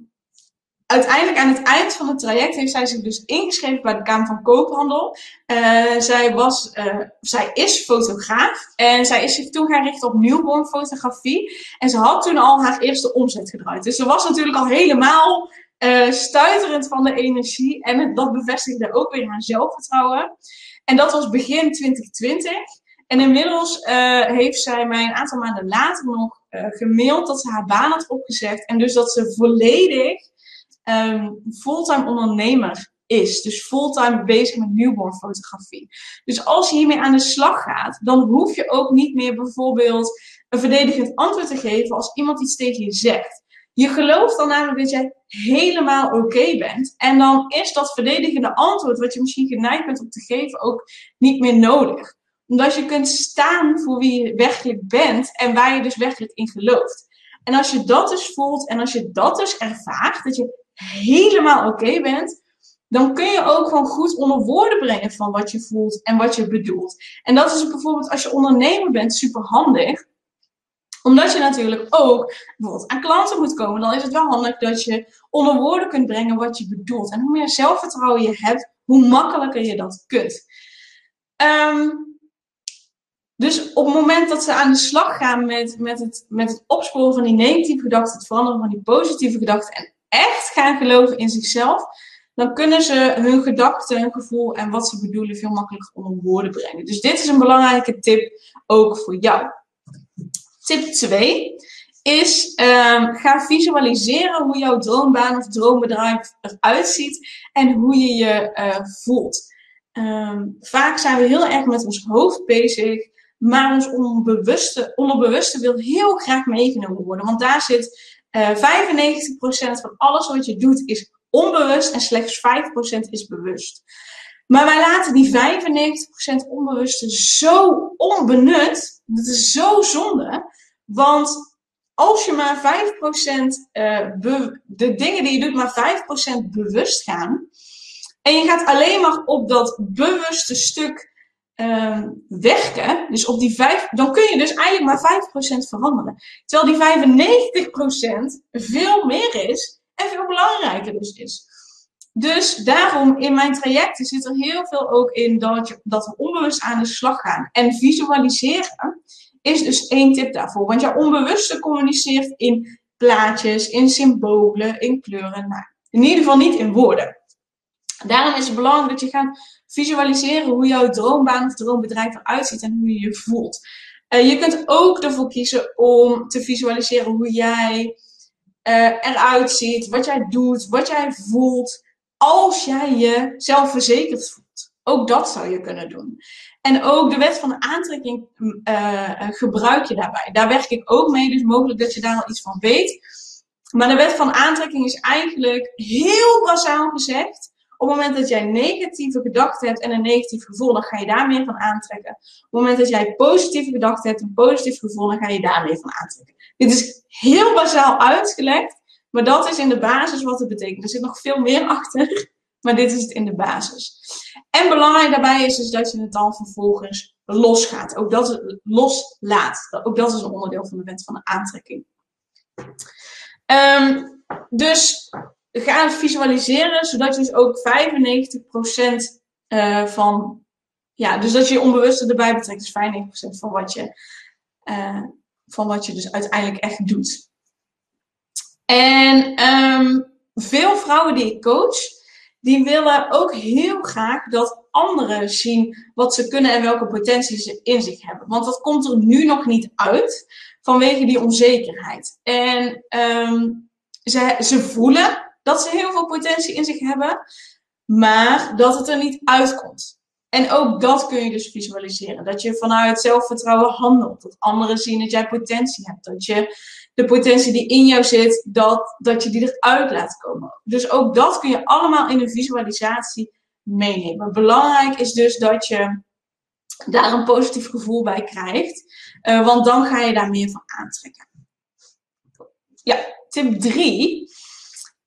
uiteindelijk aan het eind van het traject heeft zij zich dus ingeschreven bij de Kamer van Koophandel. Uh, zij, was, uh, zij is fotograaf en zij is zich toen gaan richten op newborn fotografie. En ze had toen al haar eerste omzet gedraaid. Dus ze was natuurlijk al helemaal stuiterend van de energie. En dat bevestigde ook weer haar zelfvertrouwen. En dat was begin 2020. En inmiddels uh, heeft zij mij een aantal maanden later nog uh, gemaild dat ze haar baan had opgezegd. En dus dat ze volledig um, fulltime ondernemer is. Dus fulltime bezig met newborn fotografie. Dus als je hiermee aan de slag gaat, dan hoef je ook niet meer bijvoorbeeld een verdedigend antwoord te geven als iemand iets tegen je zegt. Je gelooft dan namelijk dat jij helemaal oké bent. En dan is dat verdedigende antwoord, wat je misschien geneigd bent om te geven, ook niet meer nodig. Omdat je kunt staan voor wie je werkelijk bent en waar je dus werkelijk in gelooft. En als je dat dus voelt en als je dat dus ervaart, dat je helemaal oké bent, dan kun je ook gewoon goed onder woorden brengen van wat je voelt en wat je bedoelt. En dat is bijvoorbeeld als je ondernemer bent super handig omdat je natuurlijk ook bijvoorbeeld aan klanten moet komen, dan is het wel handig dat je onder woorden kunt brengen wat je bedoelt. En hoe meer zelfvertrouwen je hebt, hoe makkelijker je dat kunt. Ehm, dus op het moment dat ze aan de slag gaan met, met, het, met het opsporen van die negatieve gedachten, het veranderen van die positieve gedachten en echt gaan geloven in zichzelf, dan kunnen ze hun gedachten, hun gevoel en wat ze bedoelen veel makkelijker onder woorden brengen. Dus dit is een belangrijke tip ook voor jou. Tip 2 is um, ga visualiseren hoe jouw droombaan of droombedrijf eruit ziet en hoe je je uh, voelt. Um, vaak zijn we heel erg met ons hoofd bezig, maar ons onbewuste, onderbewuste wil heel graag meegenomen worden. Want daar zit uh, eh, 95% van alles wat je doet is onbewust en slechts 5% is bewust. Maar wij laten die 95% onbewuste zo onbenut. Dat is zo zonde. Want als je maar 5% uh, de dingen die je doet maar 5% bewust gaan. En je gaat alleen maar op dat bewuste stuk uh, werken. Dus op die 5, dan kun je dus eigenlijk maar 5% veranderen. Terwijl die 95% veel meer is en veel belangrijker dus is. Dus daarom in mijn trajecten zit er heel veel ook in dat, je, dat we onbewust aan de slag gaan. En visualiseren is dus één tip daarvoor. Want jouw onbewuste communiceert in plaatjes, in symbolen, in kleuren. Nou, in ieder geval niet in woorden. Daarom is het belangrijk dat je gaat visualiseren hoe jouw droombaan of droombedrijf eruit ziet en hoe je je voelt. Uh, je kunt ook ervoor kiezen om te visualiseren hoe jij uh, eruit ziet, wat jij doet, wat jij voelt als jij je zelfverzekerd voelt. Ook dat zou je kunnen doen. En ook de wet van aantrekking uh, gebruik je daarbij. Daar werk ik ook mee, dus mogelijk dat je daar al iets van weet. Maar de wet van aantrekking is eigenlijk heel basaal gezegd. Op het moment dat jij negatieve gedachten hebt en een negatief gevoel, dan ga je daar meer van aantrekken. Op het moment dat jij positieve gedachten hebt en een positief gevoel, dan ga je daar meer van aantrekken. Dit is heel basaal uitgelegd. Maar dat is in de basis wat het betekent. Er zit nog veel meer achter, maar dit is het in de basis. En belangrijk daarbij is dus dat je het dan vervolgens losgaat. Ook dat loslaat. Ook dat is een onderdeel van de wet van de aantrekking. Um, dus ga visualiseren, zodat je dus ook 95% uh, van, ja, dus dat je je onbewuste erbij betrekt. Dus 95% van wat je, uh, van wat je dus uiteindelijk echt doet. En um, veel vrouwen die ik coach, die willen ook heel graag dat anderen zien wat ze kunnen en welke potentie ze in zich hebben. Want dat komt er nu nog niet uit vanwege die onzekerheid. En um, ze, ze voelen dat ze heel veel potentie in zich hebben, maar dat het er niet uitkomt. En ook dat kun je dus visualiseren. Dat je vanuit zelfvertrouwen handelt. Dat anderen zien dat jij potentie hebt. Dat je de potentie die in jou zit, dat, dat je die eruit laat komen. Dus ook dat kun je allemaal in een visualisatie meenemen. Belangrijk is dus dat je daar een positief gevoel bij krijgt. Uh, want dan ga je daar meer van aantrekken. Ja, tip 3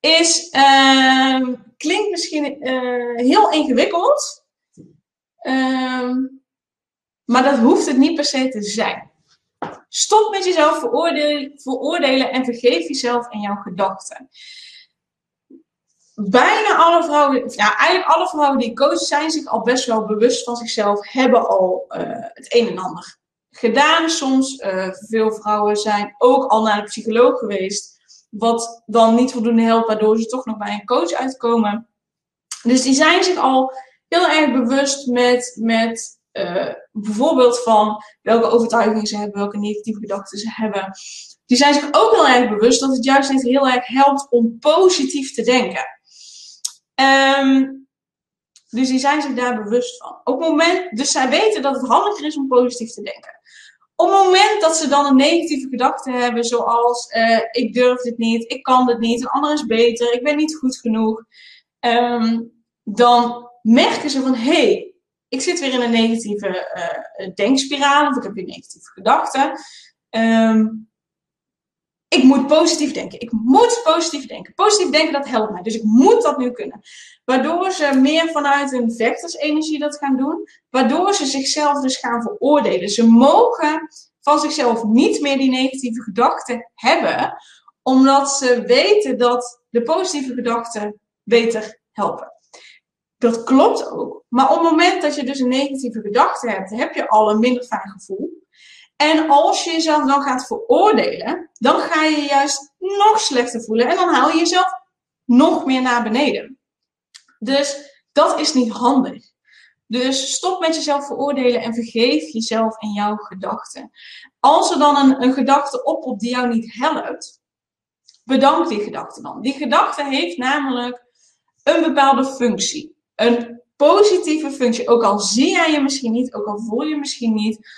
is, uh, klinkt misschien uh, heel ingewikkeld. Ehm, maar dat hoeft het niet per se te zijn. Stop met jezelf veroordelen, veroordelen en vergeef jezelf en jouw gedachten. Bijna alle vrouwen, ja, eigenlijk alle vrouwen die coachen, zijn zich al best wel bewust van zichzelf, hebben al uh, het een en ander gedaan. Soms, uh, veel vrouwen zijn ook al naar de psycholoog geweest, wat dan niet voldoende helpt, waardoor ze toch nog bij een coach uitkomen. Dus die zijn zich al heel erg bewust met, met uh, bijvoorbeeld van welke overtuigingen ze hebben, welke negatieve gedachten ze hebben. Die zijn zich ook heel erg bewust dat het juist niet heel erg helpt om positief te denken. Um, dus die zijn zich daar bewust van. Op moment, dus zij weten dat het handiger is om positief te denken. Op het moment dat ze dan een negatieve gedachte hebben, zoals uh, ik durf dit niet, ik kan dit niet, een ander is beter, ik ben niet goed genoeg, um, dan merken ze van hé, hey, ik zit weer in een negatieve uh, denkspiraal of ik heb weer negatieve gedachten. Um, ik moet positief denken. Ik moet positief denken. Positief denken, dat helpt mij. Dus ik moet dat nu kunnen. Waardoor ze meer vanuit hun vechtersenergie dat gaan doen. Waardoor ze zichzelf dus gaan veroordelen. Ze mogen van zichzelf niet meer die negatieve gedachten hebben. Omdat ze weten dat de positieve gedachten beter helpen. Dat klopt ook. Maar op het moment dat je dus een negatieve gedachte hebt, heb je al een minder fijn gevoel. En als je jezelf dan gaat veroordelen, dan ga je juist nog slechter voelen. En dan haal je jezelf nog meer naar beneden. Dus dat is niet handig. Dus stop met jezelf veroordelen en vergeef jezelf en jouw gedachten. Als er dan een, een gedachte opkomt die jou niet helpt, bedank die gedachte dan. Die gedachte heeft namelijk een bepaalde functie. Een positieve functie. Ook al zie jij je misschien niet, ook al voel je misschien niet.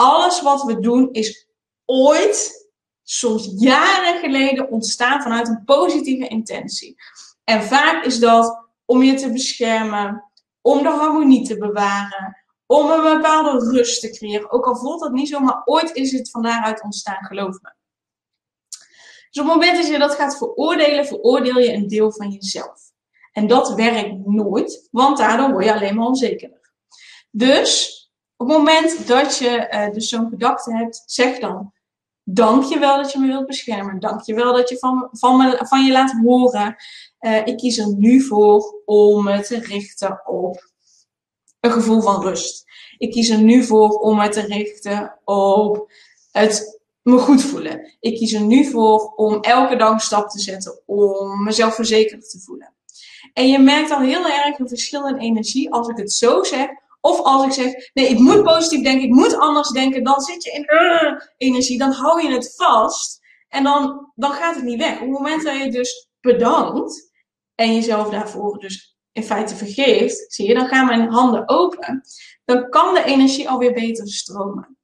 Alles wat we doen is ooit, soms jaren geleden, ontstaan vanuit een positieve intentie. En vaak is dat om je te beschermen, om de harmonie te bewaren, om een bepaalde rust te creëren. Ook al voelt dat niet zo, maar ooit is het van daaruit ontstaan, geloof me. Dus op het moment dat je dat gaat veroordelen, veroordeel je een deel van jezelf. En dat werkt nooit, want daardoor word je alleen maar onzekerder. Dus op het moment dat je uh, dus zo'n gedachte hebt, zeg dan: Dank je wel dat je me wilt beschermen. Dank je wel dat je van, van, me, van je laat horen. Uh, ik kies er nu voor om me te richten op een gevoel van rust. Ik kies er nu voor om me te richten op het me goed voelen. Ik kies er nu voor om elke dag een stap te zetten om mezelf verzekerd te voelen. En je merkt al heel erg een verschil in energie als ik het zo zeg. Of als ik zeg, nee, ik moet positief denken, ik moet anders denken, dan zit je in uh, energie, dan hou je het vast en dan, dan gaat het niet weg. Op het moment dat je dus bedankt en jezelf daarvoor dus in feite vergeeft, zie je, dan gaan mijn handen open. Dan kan de energie alweer beter stromen.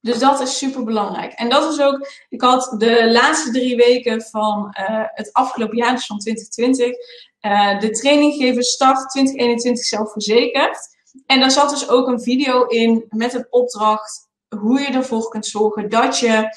Dus dat is super belangrijk. En dat is ook, ik had de laatste drie weken van uh, het afgelopen jaar, dus van 2020, uh, de traininggever Start 2021 zelfverzekerd. En daar zat dus ook een video in met een opdracht hoe je ervoor kunt zorgen dat je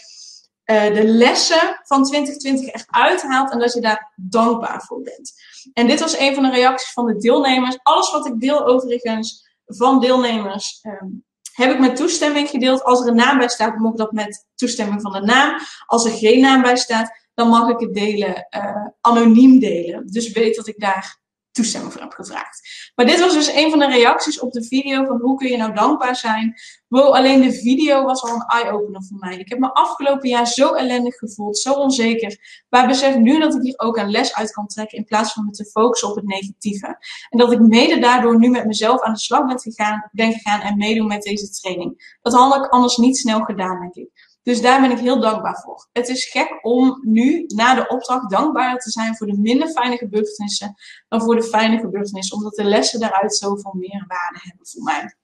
uh, de lessen van 2020 echt uithaalt en dat je daar dankbaar voor bent. En dit was een van de reacties van de deelnemers. Alles wat ik deel overigens van deelnemers um, heb ik met toestemming gedeeld. Als er een naam bij staat, mag dat met toestemming van de naam. Als er geen naam bij staat, dan mag ik het delen, uh, anoniem delen. Dus weet dat ik daar toestemming voor heb gevraagd. Maar dit was dus een van de reacties op de video van hoe kun je nou dankbaar zijn. Wow, alleen de video was al een eye-opener voor mij. Ik heb me afgelopen jaar zo ellendig gevoeld, zo onzeker. Maar besef nu dat ik hier ook een les uit kan trekken in plaats van me te focussen op het negatieve. En dat ik mede daardoor nu met mezelf aan de slag ben gegaan, ben gegaan en meedoen met deze training. Dat had ik anders niet snel gedaan, denk ik. Dus daar ben ik heel dankbaar voor. Het is gek om nu, na de opdracht, dankbaar te zijn voor de minder fijne gebeurtenissen dan voor de fijne gebeurtenissen. Omdat de lessen daaruit zoveel meer waarde hebben voor mij.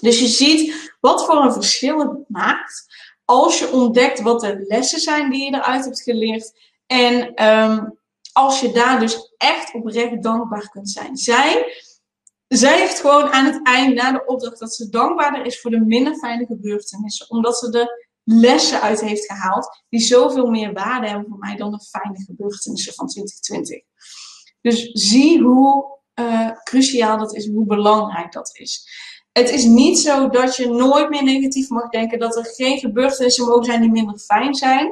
Dus je ziet wat voor een verschil het maakt als je ontdekt wat de lessen zijn die je eruit hebt geleerd. En um, als je daar dus echt oprecht dankbaar kunt zijn. Zij, zij heeft gewoon aan het eind, na de opdracht, dat ze dankbaarder is voor de minder fijne gebeurtenissen. Omdat ze de lessen uit heeft gehaald, die zoveel meer waarde hebben voor mij dan de fijne gebeurtenissen van 2020. Dus zie hoe uh, cruciaal dat is, hoe belangrijk dat is. Het is niet zo dat je nooit meer negatief mag denken, dat er geen gebeurtenissen mogen zijn die minder fijn zijn.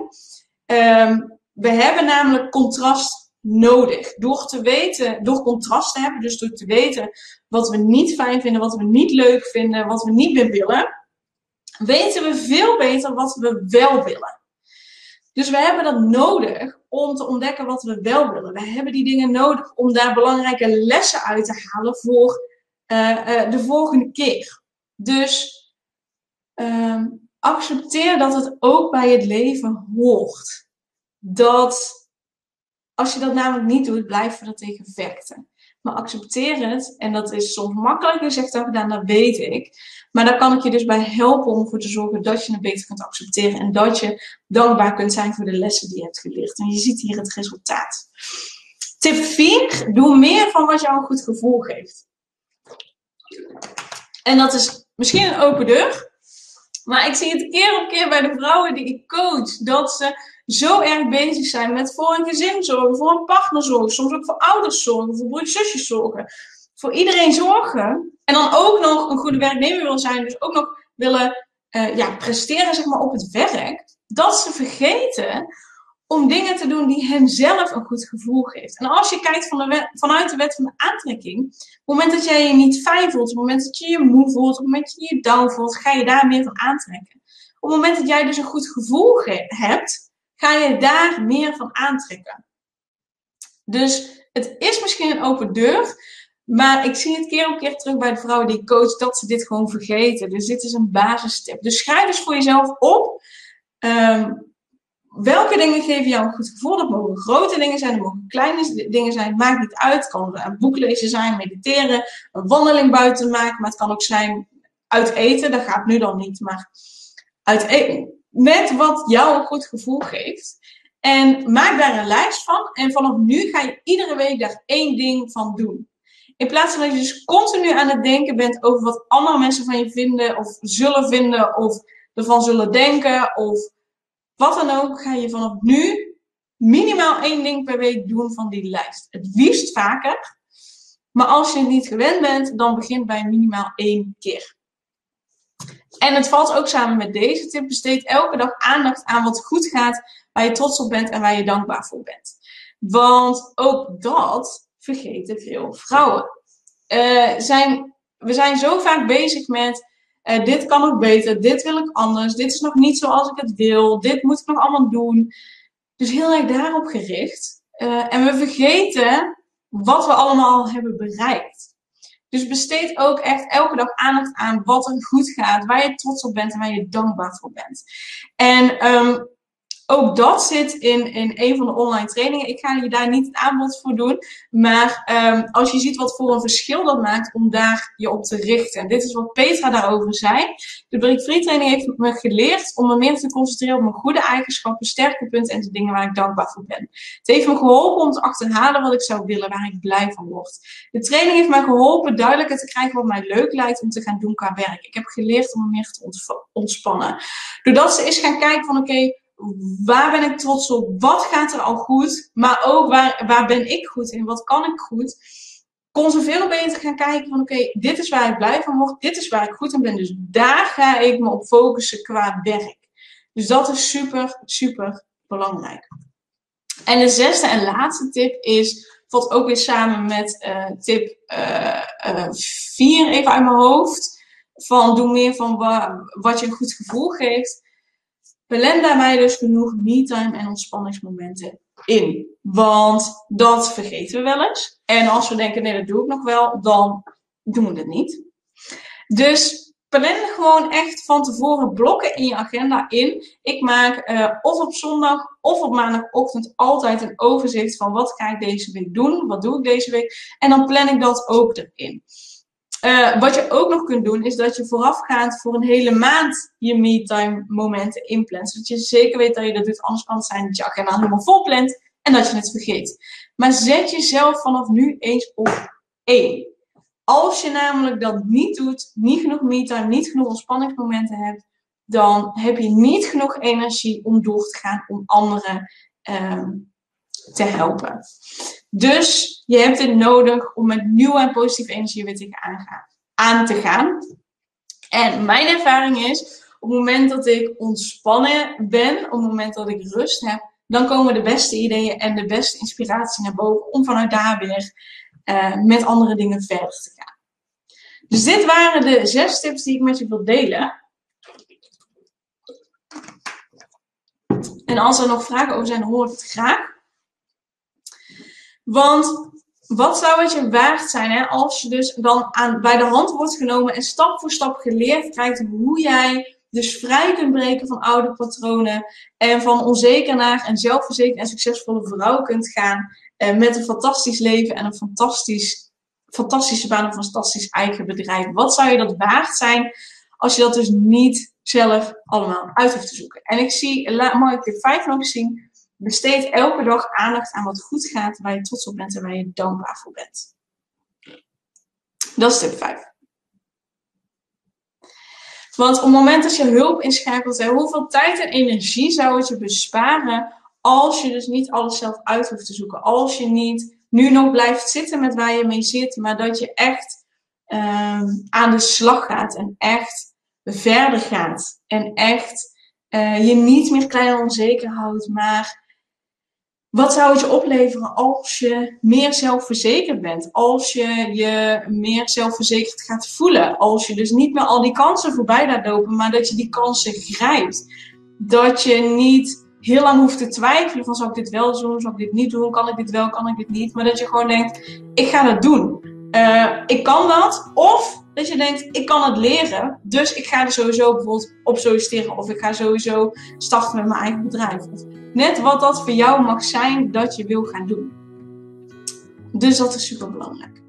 Um, we hebben namelijk contrast nodig. Door te weten, door contrast te hebben, dus door te weten wat we niet fijn vinden, wat we niet leuk vinden, wat we niet meer willen, weten we veel beter wat we wel willen. Dus we hebben dat nodig om te ontdekken wat we wel willen. We hebben die dingen nodig om daar belangrijke lessen uit te halen voor uh, uh, de volgende keer. Dus uh, accepteer dat het ook bij het leven hoort. Dat als je dat namelijk niet doet, blijven we er tegen vechten. Maar accepteer het. En dat is soms makkelijker gezegd dan gedaan, dat weet ik. Maar daar kan ik je dus bij helpen om ervoor te zorgen dat je het beter kunt accepteren. En dat je dankbaar kunt zijn voor de lessen die je hebt geleerd. En je ziet hier het resultaat. Tip 4. Doe meer van wat jou een goed gevoel geeft. En dat is misschien een open deur. Maar ik zie het keer op keer bij de vrouwen die ik coach, dat ze zo erg bezig zijn met voor een gezin zorgen, voor een partner zorgen, soms ook voor ouders zorgen, voor broers zusjes zorgen. Voor iedereen zorgen. En dan ook nog een goede werknemer willen zijn, dus ook nog willen uh, ja, presteren zeg maar, op het werk. Dat ze vergeten om dingen te doen die hen zelf een goed gevoel geeft. En als je kijkt van de vanuit de wet van de aantrekking, op het moment dat jij je niet fijn voelt, op het moment dat je je moe voelt, op het moment dat je je down voelt, ga je daar meer van aantrekken. Op het moment dat jij dus een goed gevoel hebt, ga je daar meer van aantrekken. Dus het is misschien een open deur, maar ik zie het keer op keer terug bij de vrouwen die ik coach dat ze dit gewoon vergeten. Dus dit is een basistip. Dus schrijf eens voor jezelf op. Um, welke dingen geven jou een goed gevoel? Dat mogen grote dingen zijn, dat mogen kleine dingen zijn. Maakt niet uit. Het kan een boek lezen zijn, mediteren, een wandeling buiten maken. Maar het kan ook zijn uit eten. Dat gaat nu dan niet, maar uit eten. Met wat jou een goed gevoel geeft. En maak daar een lijst van. En vanaf nu ga je iedere week daar één ding van doen. In plaats van dat je dus continu aan het denken bent over wat andere mensen van je vinden, of zullen vinden, of ervan zullen denken, of wat dan ook, ga je vanaf nu minimaal één ding per week doen van die lijst. Het liefst vaker. Maar als je het niet gewend bent, dan begin bij minimaal één keer. En het valt ook samen met deze tip. Besteed elke dag aandacht aan wat goed gaat, waar je trots op bent en waar je dankbaar voor bent. Want ook dat vergeten veel vrouwen. Uh, zijn, we zijn zo vaak bezig met uh, dit kan nog beter, dit wil ik anders, dit is nog niet zoals ik het wil, dit moet ik nog allemaal doen. Dus heel erg daarop gericht. Uh, en we vergeten wat we allemaal hebben bereikt. Dus besteed ook echt elke dag aandacht aan wat er goed gaat, waar je trots op bent en waar je dankbaar voor bent. En um, ook dat zit in, in een van de online trainingen. Ik ga je daar niet het aanbod voor doen. Maar um, als je ziet wat voor een verschil dat maakt om daar je op te richten. En dit is wat Petra daarover zei. De Break Free training heeft me geleerd om me meer te concentreren op mijn goede eigenschappen, sterke punten en de dingen waar ik dankbaar voor ben. Het heeft me geholpen om te achterhalen wat ik zou willen, waar ik blij van word. De training heeft mij geholpen duidelijker te krijgen wat mij leuk lijkt om te gaan doen qua werk. Ik heb geleerd om me meer te ontspannen. Doordat ze is gaan kijken van oké, waar ben ik trots op? Wat gaat er al goed? Maar ook waar, waar ben ik goed in? Wat kan ik goed? Kon ze veel beter gaan kijken van oké, dit is waar ik blij van word. Dit is waar ik goed in ben. Dus daar ga ik me op focussen qua werk. Dus dat is super, super belangrijk. En de zesde en laatste tip is, valt ook weer samen met uh, tip 4 uh, uh, even uit mijn hoofd. Van doe meer van wat je een goed gevoel geeft plan daar mij dus genoeg me-time en ontspanningsmomenten in. Want dat vergeten we wel eens. En als we denken, nee, dat doe ik nog wel, dan doen we het niet. Dus plan gewoon echt van tevoren blokken in je agenda in. Ik maak uh, of op zondag of op maandagochtend altijd een overzicht van wat ga ik deze week doen, wat doe ik deze week. En dan plan ik dat ook erin. Uh, wat je ook nog kunt doen, is dat je voorafgaand voor een hele maand je me-time momenten inplant. Zodat je zeker weet dat je dat doet. Anders kan het zijn dat je agenda helemaal vol plant en dat je het vergeet. Maar zet jezelf vanaf nu eens op één. Als je namelijk dat niet doet, niet genoeg me-time, niet genoeg ontspanningsmomenten hebt, dan heb je niet genoeg energie om door te gaan om anderen um, te helpen. Dus je hebt het nodig om met nieuwe en positieve energie weer aan te gaan. En mijn ervaring is, op het moment dat ik ontspannen ben, op het moment dat ik rust heb, dan komen de beste ideeën en de beste inspiratie naar boven om vanuit daar weer uh, met andere dingen verder te gaan. Dus dit waren de zes tips die ik met je wil delen. En als er nog vragen over zijn, hoor ik het graag. Want wat zou het je waard zijn hè, als je dus dan aan, bij de hand wordt genomen en stap voor stap geleerd krijgt hoe jij dus vrij kunt breken van oude patronen en van onzeker naar een zelfverzekerde en succesvolle vrouw kunt gaan eh, met een fantastisch leven en een fantastisch, fantastische baan, een fantastisch eigen bedrijf. Wat zou je dat waard zijn als je dat dus niet zelf allemaal uit hoeft te zoeken? En ik zie, mag ik dit vijf nog zien, Besteed elke dag aandacht aan wat goed gaat, waar je trots op bent en waar je dankbaar voor bent. Dat is tip 5. Want op het moment dat je hulp inschakelt, hoeveel tijd en energie zou het je besparen als je dus niet alles zelf uit hoeft te zoeken? Als je niet nu nog blijft zitten met waar je mee zit, maar dat je echt ehm, aan de slag gaat en echt verder gaat. En echt uh, je niet meer klein en onzeker houdt, maar wat zou het je opleveren als je meer zelfverzekerd bent? Als je je meer zelfverzekerd gaat voelen? Als je dus niet meer al die kansen voorbij laat lopen, maar dat je die kansen grijpt. Dat je niet heel lang hoeft te twijfelen van zal ik dit wel doen, zal ik dit niet doen, kan ik dit wel, kan ik dit niet. Maar dat je gewoon denkt, ik ga het doen. Uh, ik kan dat. Of dat je denkt, ik kan het leren, dus ik ga er sowieso bijvoorbeeld op solliciteren. Of ik ga sowieso starten met mijn eigen bedrijf. Net wat dat voor jou mag zijn dat je wil gaan doen. Dus dat is super belangrijk.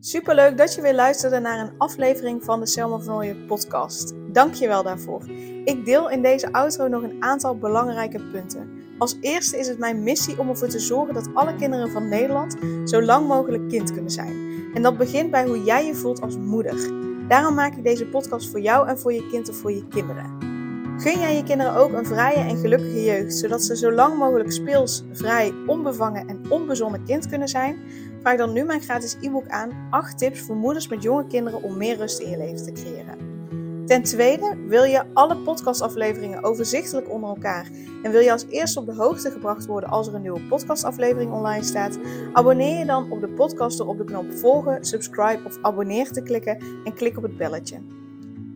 Super leuk dat je weer luisterde naar een aflevering van de Selma van podcast. Dank je wel daarvoor. Ik deel in deze outro nog een aantal belangrijke punten. Als eerste is het mijn missie om ervoor te zorgen dat alle kinderen van Nederland zo lang mogelijk kind kunnen zijn. En dat begint bij hoe jij je voelt als moeder. Daarom maak ik deze podcast voor jou en voor je kind of voor je kinderen. Gun jij je kinderen ook een vrije en gelukkige jeugd, zodat ze zo lang mogelijk speels, vrij, onbevangen en onbezonnen kind kunnen zijn? Vraag dan nu mijn gratis e-book aan 8 tips voor moeders met jonge kinderen om meer rust in je leven te creëren. Ten tweede, wil je alle podcastafleveringen overzichtelijk onder elkaar en wil je als eerste op de hoogte gebracht worden als er een nieuwe podcastaflevering online staat? Abonneer je dan op de podcast door op de knop volgen, subscribe of abonneer te klikken en klik op het belletje.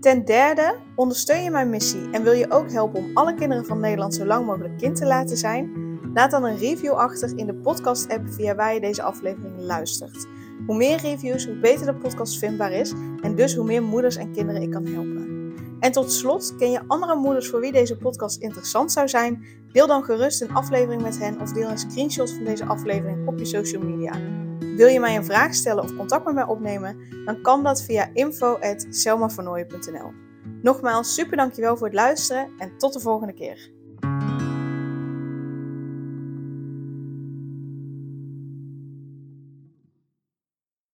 Ten derde, ondersteun je mijn missie en wil je ook helpen om alle kinderen van Nederland zo lang mogelijk kind te laten zijn? Laat dan een review achter in de podcast-app via waar je deze aflevering luistert. Hoe meer reviews, hoe beter de podcast vindbaar is en dus hoe meer moeders en kinderen ik kan helpen. En tot slot, ken je andere moeders voor wie deze podcast interessant zou zijn? Deel dan gerust een aflevering met hen of deel een screenshot van deze aflevering op je social media. Wil je mij een vraag stellen of contact met mij opnemen? Dan kan dat via info.selmavernooien.nl Nogmaals, super dankjewel voor het luisteren en tot de volgende keer.